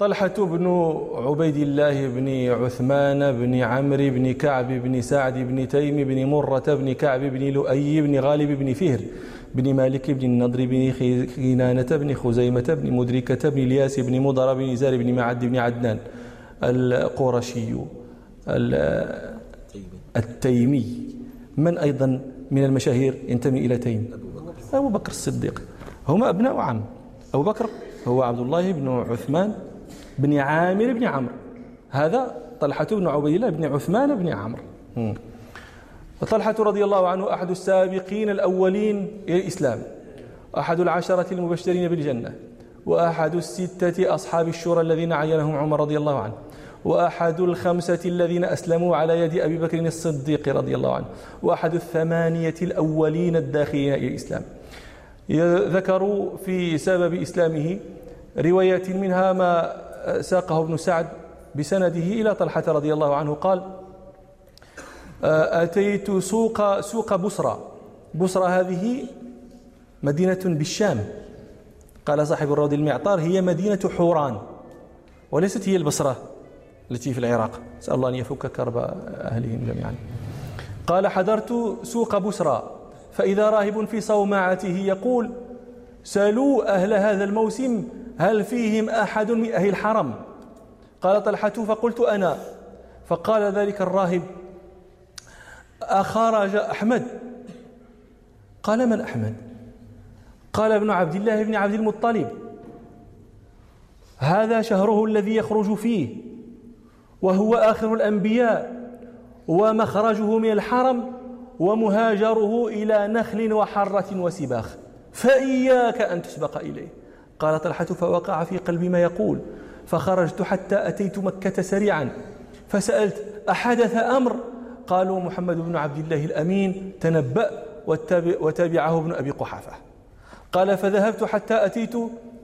طلحة بن عبيد الله بن عثمان بن عمرو بن كعب بن سعد بن تيم بن مرة بن كعب بن لؤي بن غالب بن فهر بن مالك بن النضر بن خنانة بن خزيمة بن مدركة بن الياس بن مضر بن زار بن معد بن عدنان القرشي التيمي. من أيضا من المشاهير ينتمي إلى تيم؟ أبو بكر الصديق. هما أبناء عم أبو بكر هو عبد الله بن عثمان بن عامر بن عمرو. هذا طلحة بن عبيد الله بن عثمان بن عمرو. وطلحة رضي الله عنه أحد السابقين الأولين إلى الإسلام. أحد العشرة المبشرين بالجنة. وأحد الستة أصحاب الشورى الذين عينهم عمر رضي الله عنه. وأحد الخمسة الذين أسلموا على يد أبي بكر الصديق رضي الله عنه. وأحد الثمانية الأولين الداخلين إلى الإسلام. ذكروا في سبب إسلامه روايات منها ما ساقه ابن سعد بسنده إلى طلحة رضي الله عنه قال أتيت سوق سوق بصرى بصرى هذه مدينة بالشام. قال صاحب الروض المعطار هي مدينة حوران وليست هي البصرة التي في العراق. نسأل الله أن يفك كرب أهلهم جميعا. قال حضرت سوق بسرى فإذا راهب في صومعته يقول سألوا أهل هذا الموسم هل فيهم أحد من أهل الحرم؟ قال طلحة فقلت أنا. فقال ذلك الراهب أخرج أحمد. قال من أحمد؟ قال ابن عبد الله بن عبد المطلب. هذا شهره الذي يخرج فيه وهو آخر الأنبياء ومخرجه من الحرم ومهاجره إلى نخل وحرة وسباخ. فإياك أن تسبق إليه. قال طلحة فوقع في قلبي ما يقول فخرجت حتى أتيت مكة سريعا فسألت أحدث أمر؟ قالوا محمد بن عبد الله الأمين تنبأ وتابعه ابن أبي قحافة. قال فذهبت حتى أتيت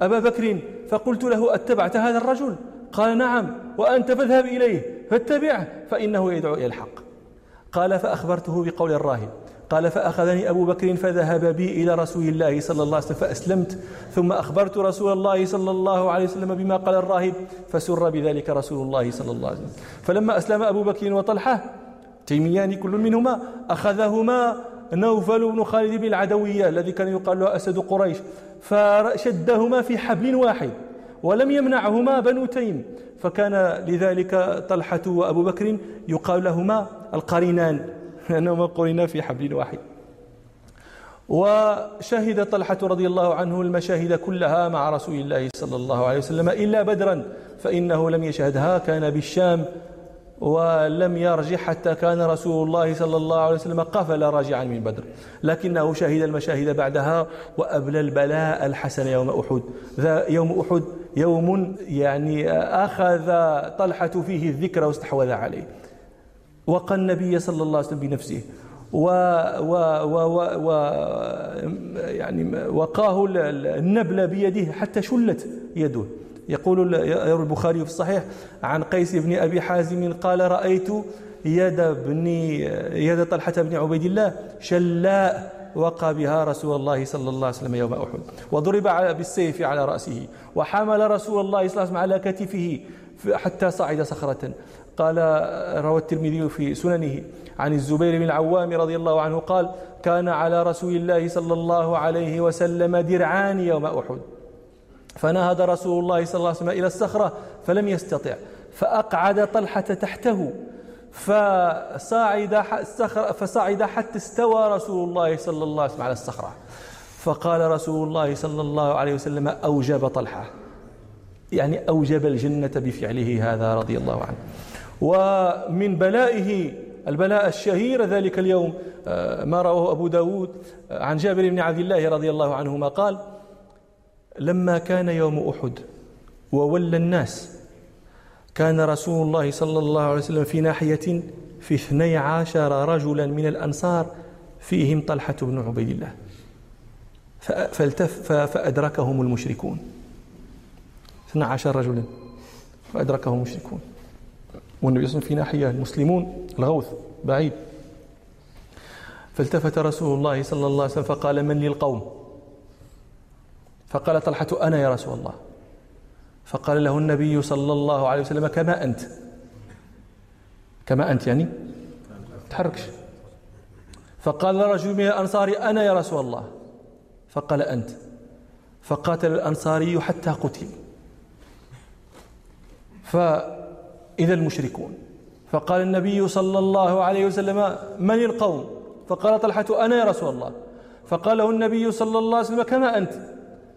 أبا بكر فقلت له أتبعت هذا الرجل؟ قال نعم وأنت فاذهب إليه فاتبعه فإنه يدعو إلى الحق. قال فأخبرته بقول الراهب قال فأخذني أبو بكر فذهب بي إلى رسول الله صلى الله عليه وسلم فأسلمت. ثم أخبرت رسول الله صلى الله عليه وسلم بما قال الراهب فسر بذلك رسول الله صلى الله عليه وسلم. فلما أسلم أبو بكر وطلحة تيميان كل منهما أخذهما نوفل بن خالد بن العدوية الذي كان يقال له أسد قريش فشدهما في حبل واحد ولم يمنعهما بنو تيم. فكان لذلك طلحة وأبو بكر يقال لهما القرينان. لأنهما قرنا في حبل واحد وشهد طلحة رضي الله عنه المشاهد كلها مع رسول الله صلى الله عليه وسلم إلا بدرا فإنه لم يشهدها كان بالشام ولم يرجع حتى كان رسول الله صلى الله عليه وسلم قفل راجعا من بدر. لكنه شهد المشاهد بعدها وأبلى البلاء الحسن يوم أحد. ذا يوم أحد يوم يعني أخذ طلحة فيه الذكر واستحوذ عليه. وقى النبي صلى الله عليه وسلم بنفسه. و, و, و, و, و يعني وقاه النبل بيده حتى شلت يده. يقول البخاري في الصحيح عن قيس بن أبي حازم قال رأيت يد بن يد طلحة بن عبيد الله شلاء وقى بها رسول الله صلى الله عليه وسلم يوم أحد وضرب بالسيف على رأسه وحمل رسول الله صلى الله عليه وسلم على كتفه حتى صعد صخرة. قال روى الترمذي في سننه عن الزبير بن العوام رضي الله عنه قال كان على رسول الله صلى الله عليه وسلم درعان يوم أحد. فنهض رسول الله صلى الله عليه وسلم إلى الصخرة فلم يستطع فأقعد طلحة تحته فصعد فصعد حتى استوى رسول الله صلى الله عليه وسلم على الصخرة. فقال رسول الله صلى الله عليه وسلم أوجب طلحة. يعني أوجب الجنة بفعله هذا رضي الله عنه. ومن بلائه البلاء الشهير ذلك اليوم. آه، ما رواه أبو داود آه، عن جابر بن عبد الله رضي الله عنهما قال لما كان يوم أحد وولى الناس كان رسول الله صلى الله عليه وسلم في ناحية في اثني عشر رجلا من الأنصار فيهم طلحة بن عبيد الله. فالتف فأدركهم المشركون. اثنى عشر رجلا فأدركهم المشركون. والنبي صلى الله عليه وسلم في ناحية المسلمون الغوث بعيد. فالتفت رسول الله صلى الله عليه وسلم فقال من لي القوم فقال طلحة أنا يا رسول الله. فقال له النبي صلى الله عليه وسلم كما أنت. كما أنت يعني؟ تحركش. فقال رجل من الأنصار أنا يا رسول الله. فقال أنت. فقاتل الأنصاري حتى قتل. فإذا المشركون. فقال النبي صلى الله عليه وسلم من القوم؟ فقال طلحة أنا يا رسول الله. فقال له النبي صلى الله عليه وسلم كما أنت؟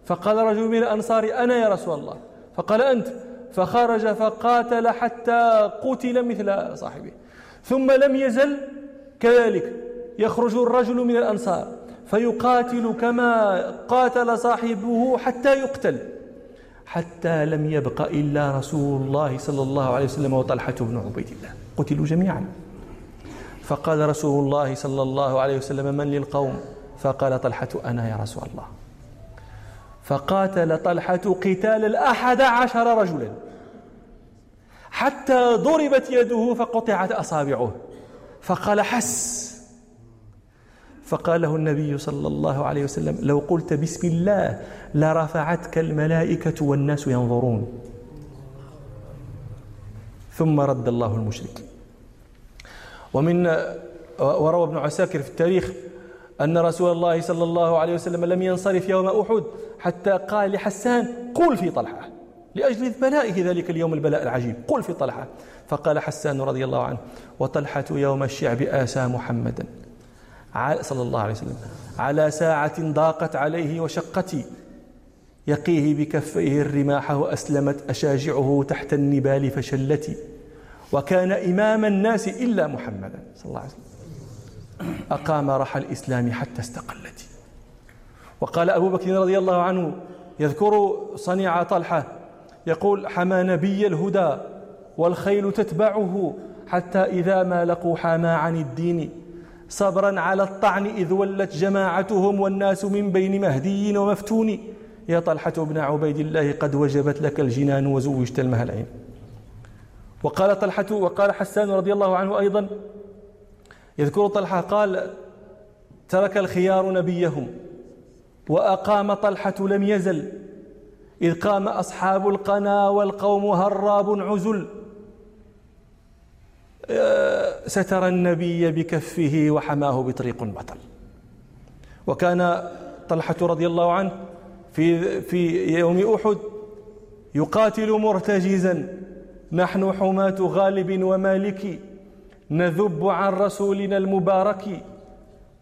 فقال رجل من الأنصار أنا يا رسول الله. فقال أنت؟ فخرج فقاتل حتى قتل مثل صاحبه. ثم لم يزل كذلك يخرج الرجل من الأنصار فيقاتل كما قاتل صاحبه حتى يقتل. حتى لم يبق إلا رسول الله صلى الله عليه وسلم وطلحة بن عبيد الله. قتلوا جميعا. فقال رسول الله صلى الله عليه وسلم من للقوم؟ فقال طلحة أنا يا رسول الله. فقاتل طلحة قتال الأحد عشر رجلا. حتى ضربت يده فقطعت أصابعه. فقال حس. فقال له النبي صلى الله عليه وسلم لو قلت بسم الله لرفعتك الملائكة والناس ينظرون. ثم رد الله المشرك. ومن وروى ابن عساكر في التاريخ أن رسول الله صلى الله عليه وسلم لم ينصرف يوم أحد حتى قال لحسان قل في طلحة. لأجل بلائه ذلك اليوم البلاء العجيب قل في طلحة. فقال حسان رضي الله عنه وطلحة يوم الشعب آسى محمدا. صلى الله عليه وسلم. على ساعة ضاقت عليه وشقتي يقيه بكفيه الرماح وأسلمت أشاجعه تحت النبال فشلتي وكان إمام الناس إلا محمدا صلى الله عليه وسلم. أقام رحى الإسلام حتى استقلت. وقال أبو بكر رضي الله عنه يذكر صنيع طلحة يقول حمى نبي الهدى والخيل تتبعه حتى إذا ما لقوا حمى عن الدين صبرا على الطعن إذ ولت جماعتهم والناس من بين مهدي ومفتون. يا طلحة بن عبيد الله قد وجبت لك الجنان وزوجت المهلعين. وقال طلحة وقال حسان رضي الله عنه أيضا يذكر طلحة قال ترك الخيار نبيهم وأقام طلحة لم يزل إذ قام أصحاب القنا والقوم هراب عزل. ستر النبي بكفه وحماه بطريق بطل. وكان طلحة رضي الله عنه في في يوم أحد يقاتل مرتجزا نحن حماة غالب ومالك نذب عن رسولنا المبارك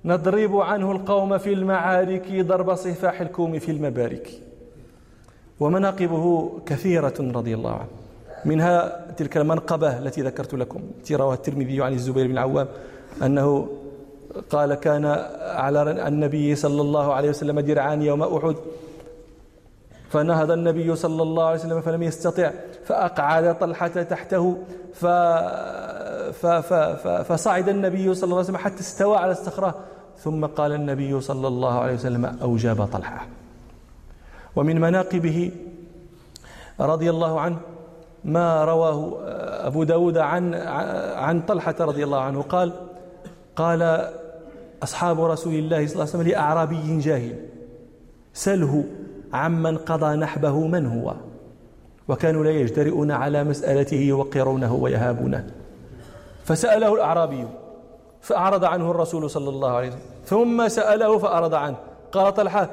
نضرب عنه القوم في المعارك ضرب صفاح الكوم في المبارك. ومناقبه كثيرة رضي الله عنه. منها تلك المنقبة التي ذكرت لكم التي رواه الترمذي عن الزبير بن العوام أنه قال كان على النبي صلى الله عليه وسلم درعان يوم أحد فنهض النبي صلى الله عليه وسلم فلم يستطع فأقعد طلحة تحته ف... ف... ف... ف... فصعد النبي صلى الله عليه وسلم حتى استوى على الصخرة ثم قال النبي صلى الله عليه وسلم أوجاب طلحة. ومن مناقبه رضي الله عنه ما رواه أبو داود عن عن طلحة رضي الله عنه. قال قال أصحاب رسول الله صلى الله عليه وسلم لأعرابي جاهل سله عمن قضى نحبه من هو؟ وكانوا لا يجترئون على مسألته يوقرونه ويهابونه. فسأله الأعرابي فأعرض عنه الرسول صلى الله عليه وسلم. ثم سأله فأعرض عنه. قال طلحة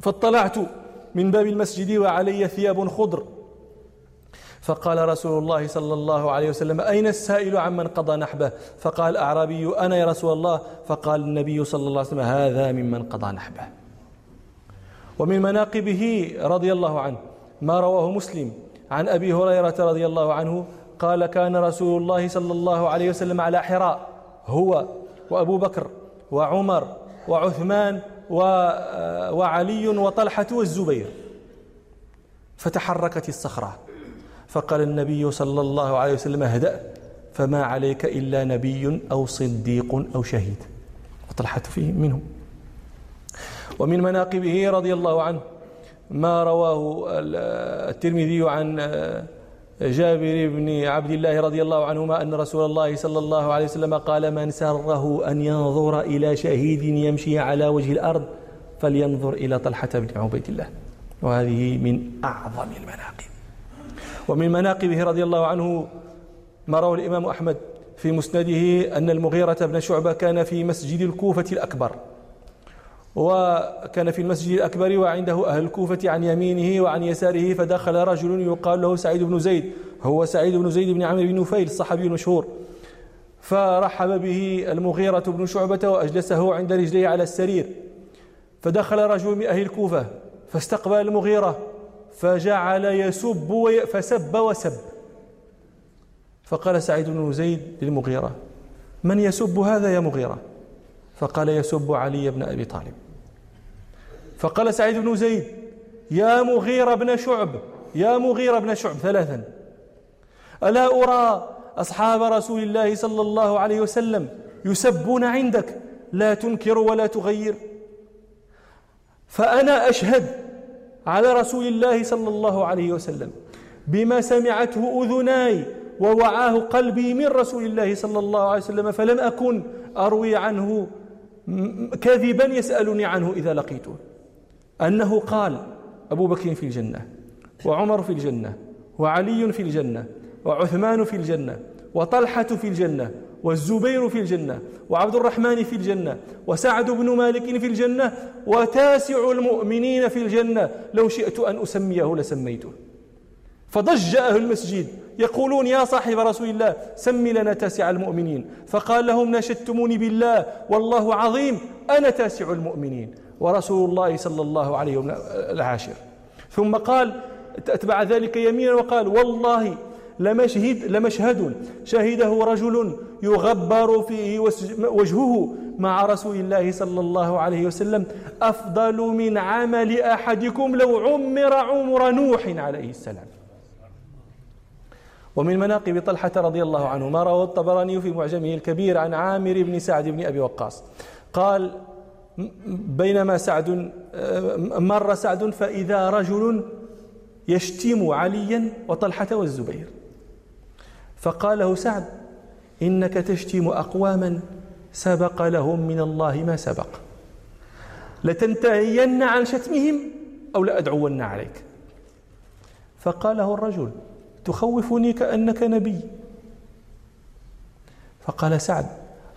فاطلعت من باب المسجد وعلي ثياب خضر. فقال رسول الله صلى الله عليه وسلم أين السائل عمن قضى نحبه؟ فقال الأعرابي أنا يا رسول الله. فقال النبي صلى الله عليه وسلم هذا ممن قضى نحبه. ومن مناقبه رضي الله عنه ما رواه مسلم عن أبي هريرة رضي الله عنه قال كان رسول الله صلى الله عليه وسلم على حراء هو وأبو بكر وعمر وعثمان وعلي وطلحة والزبير فتحركت الصخرة. فقال النبي صلى الله عليه وسلم اهدأ فما عليك إلا نبي أو صديق أو شهيد. وطلحة فيه منهم. ومن مناقبه رضي الله عنه ما رواه الترمذي عن جابر بن عبد الله رضي الله عنهما أن رسول الله صلى الله عليه وسلم قال من سره أن ينظر إلى شهيد يمشي على وجه الأرض فلينظر إلى طلحة بن عبيد الله. وهذه من أعظم المناقب. ومن مناقبه رضي الله عنه ما روى الإمام أحمد في مسنده أن المغيرة بن شعبة كان في مسجد الكوفة الأكبر. وكان في المسجد الأكبر وعنده أهل الكوفة عن يمينه وعن يساره فدخل رجل يقال له سعيد بن زيد. هو سعيد بن زيد بن عمرو بن نفيل الصحابي المشهور فرحب به المغيرة بن شعبة وأجلسه عند رجليه على السرير. فدخل رجل من أهل الكوفة فاستقبل المغيرة. فجعل يسب فسب وسب. فقال سعيد بن زيد للمغيرة من يسب هذا يا مغيرة؟ فقال يسب علي بن أبي طالب. فقال سعيد بن زيد يا مغيرة بن شعب يا مغيرة بن شعب ثلاثا. ألا أرى أصحاب رسول الله صلى الله عليه وسلم يسبون عندك؟ لا تنكر ولا تغير. فأنا أشهد على رسول الله صلى الله عليه وسلم بما سمعته أذناي ووعاه قلبي من رسول الله صلى الله عليه وسلم فلم أكن أروي عنه كذبا يسألني عنه إذا لقيته. أنه قال أبو بكر في الجنة وعمر في الجنة وعلي في الجنة وعثمان في الجنة وطلحة في الجنة والزبير في الجنة وعبد الرحمن في الجنة وسعد بن مالك في الجنة وتاسع المؤمنين في الجنة. لو شئت أن أسميه لسميته. فضج أهل المسجد يقولون يا صاحب رسول الله سم لنا تاسع المؤمنين. فقال لهم نشدتموني بالله والله عظيم أنا تاسع المؤمنين. ورسول الله صلى الله عليه وسلم العاشر. ثم قال أتبع ذلك يمينا وقال والله لمشهد لمشهد. شهده رجل يغبر فيه وجهه مع رسول الله صلى الله عليه وسلم. أفضل من عمل أحدكم لو عمر عمر نوح عليه السلام. ومن مناقب طلحة رضي الله عنه ما روى الطبراني في معجمه الكبير عن عامر بن سعد بن أبي وقاص. قال بينما سعد مر سعد فإذا رجل يشتم عليا وطلحة والزبير. فقال له سعد إنك تشتم أقواما سبق لهم من الله ما سبق. لتنتهين عن شتمهم أو لأدعون عليك. فقال له الرجل تخوفني كأنك نبي. فقال سعد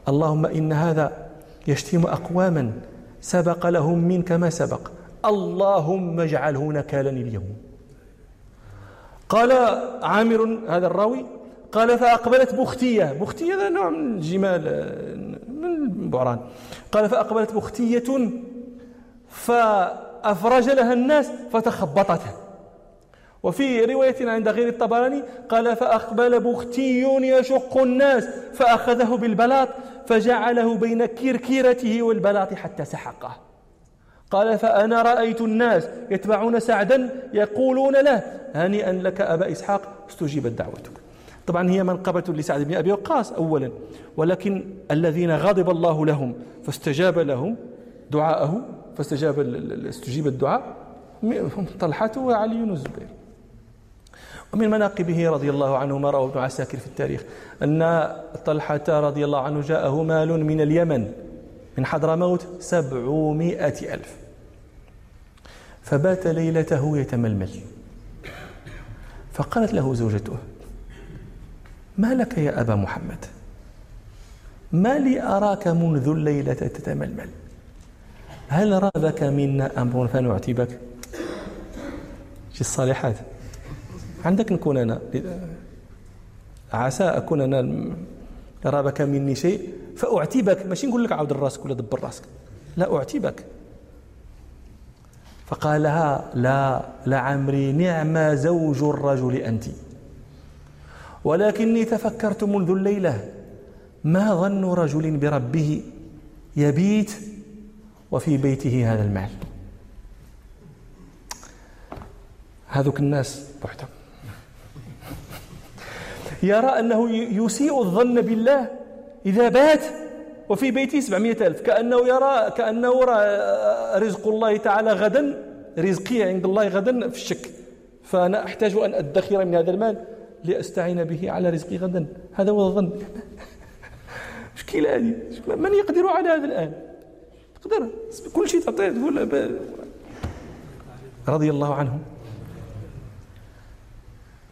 اللهم إن هذا يشتم أقواما سبق لهم منك ما سبق. اللهم اجعله نكالا اليوم. قال عامر هذا الراوي قال فأقبلت بختية بختية هذا نوع من الجمال من البعران قال فأقبلت بختية فأفرج لها الناس فتخبطت. وفي رواية عند غير الطبراني قال فأقبل بختي يشق الناس فأخذه بالبلاط فجعله بين كركيرته والبلاط حتى سحقه. قال فأنا رأيت الناس يتبعون سعدا يقولون له هنيئا لك أبا إسحاق استجيبت دعوتك. طبعا هي منقبة لسعد بن أبي وقاص أولا. ولكن الذين غضب الله لهم فاستجاب لهم دعاءه فاستجاب استجيب الدعاء طلحة وعلي والزبير ومن مناقبه رضي الله عنه ما روى ابن عساكر في التاريخ أن طلحة رضي الله عنه جاءه مال من اليمن من حضرموت سبعمائة ألف. فبات ليلته يتململ. فقالت له زوجته ما لك يا أبا محمد؟ ما لي أراك منذ الليلة تتململ. هل رابك منا أمر فنعتبك شي الصالحات؟ عندك نكون أنا. عسى أكون أنا رابك مني شيء فأعتبك. ماشي نقول لك عاود راسك ولا دبر راسك. لا أعتبك. فقال لها لا لعمري نعم زوج الرجل أنتِ. ولكني تفكرت منذ الليلة ما ظن رجل بربه يبيت وفي بيته هذا المال؟ هذوك الناس بحتم يرى أنه يسيء الظن بالله إذا بات وفي بيته سبعمائة ألف. كأنه يرى كأنه رزق الله تعالى غدا رزقي عند الله غدا في الشك. فأنا أحتاج أن أدخر من هذا المال. لأستعين به على رزقي غدا. هذا هو الظن. مشكلة هذه؟ من يقدر على هذا الآن؟ تقدر. كل شيء تعطيه تقول رضي الله عنه.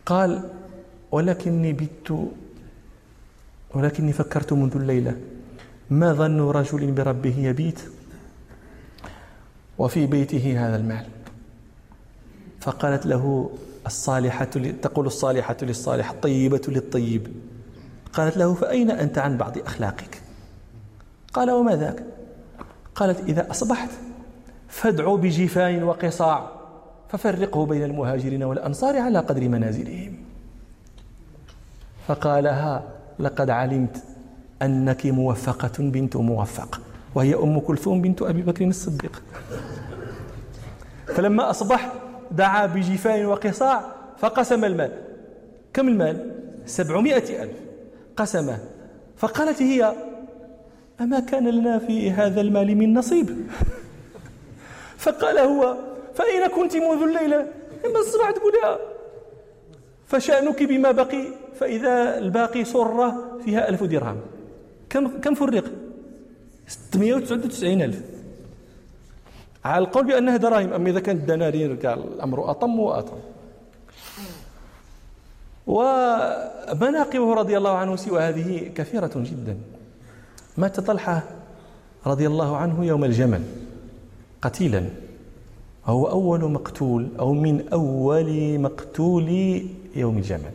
قال ولكني بت ولكني فكرت منذ الليلة. ما ظن رجل بربه يبيت وفي بيته هذا المال. فقالت له الصالحة تقول الصالحة للصالح الطيبة للطيب. قالت له فأين أنت عن بعض أخلاقك؟ قال وما ذاك؟ قالت إذا أصبحت فادعوا بجفان وقصاع ففرقه بين المهاجرين والأنصار على قدر منازلهم. فقالها لقد علمت أنك موفقة بنت موفق وهي أم كلثوم بنت أبي بكر الصديق. فلما أصبح دعا بجفان وقصاع فقسم المال. كم المال؟ سبعمائة ألف. قسمه. فقالت هي أما كان لنا في هذا المال من نصيب. فقال هو فأين كنت منذ الليلة؟ إما الصباح تقولها فشأنك بما بقي فإذا الباقي صرة فيها ألف درهم. كم كم فرق؟ 699 ألف. على القول بأنها دراهم أما إذا كانت دنانير قال الأمر أطم وأطم. ومناقبه رضي الله عنه سوى هذه كثيرة جدا. مات طلحة رضي الله عنه يوم الجمل قتيلا. هو أول مقتول أو من أول مقتول يوم الجمل.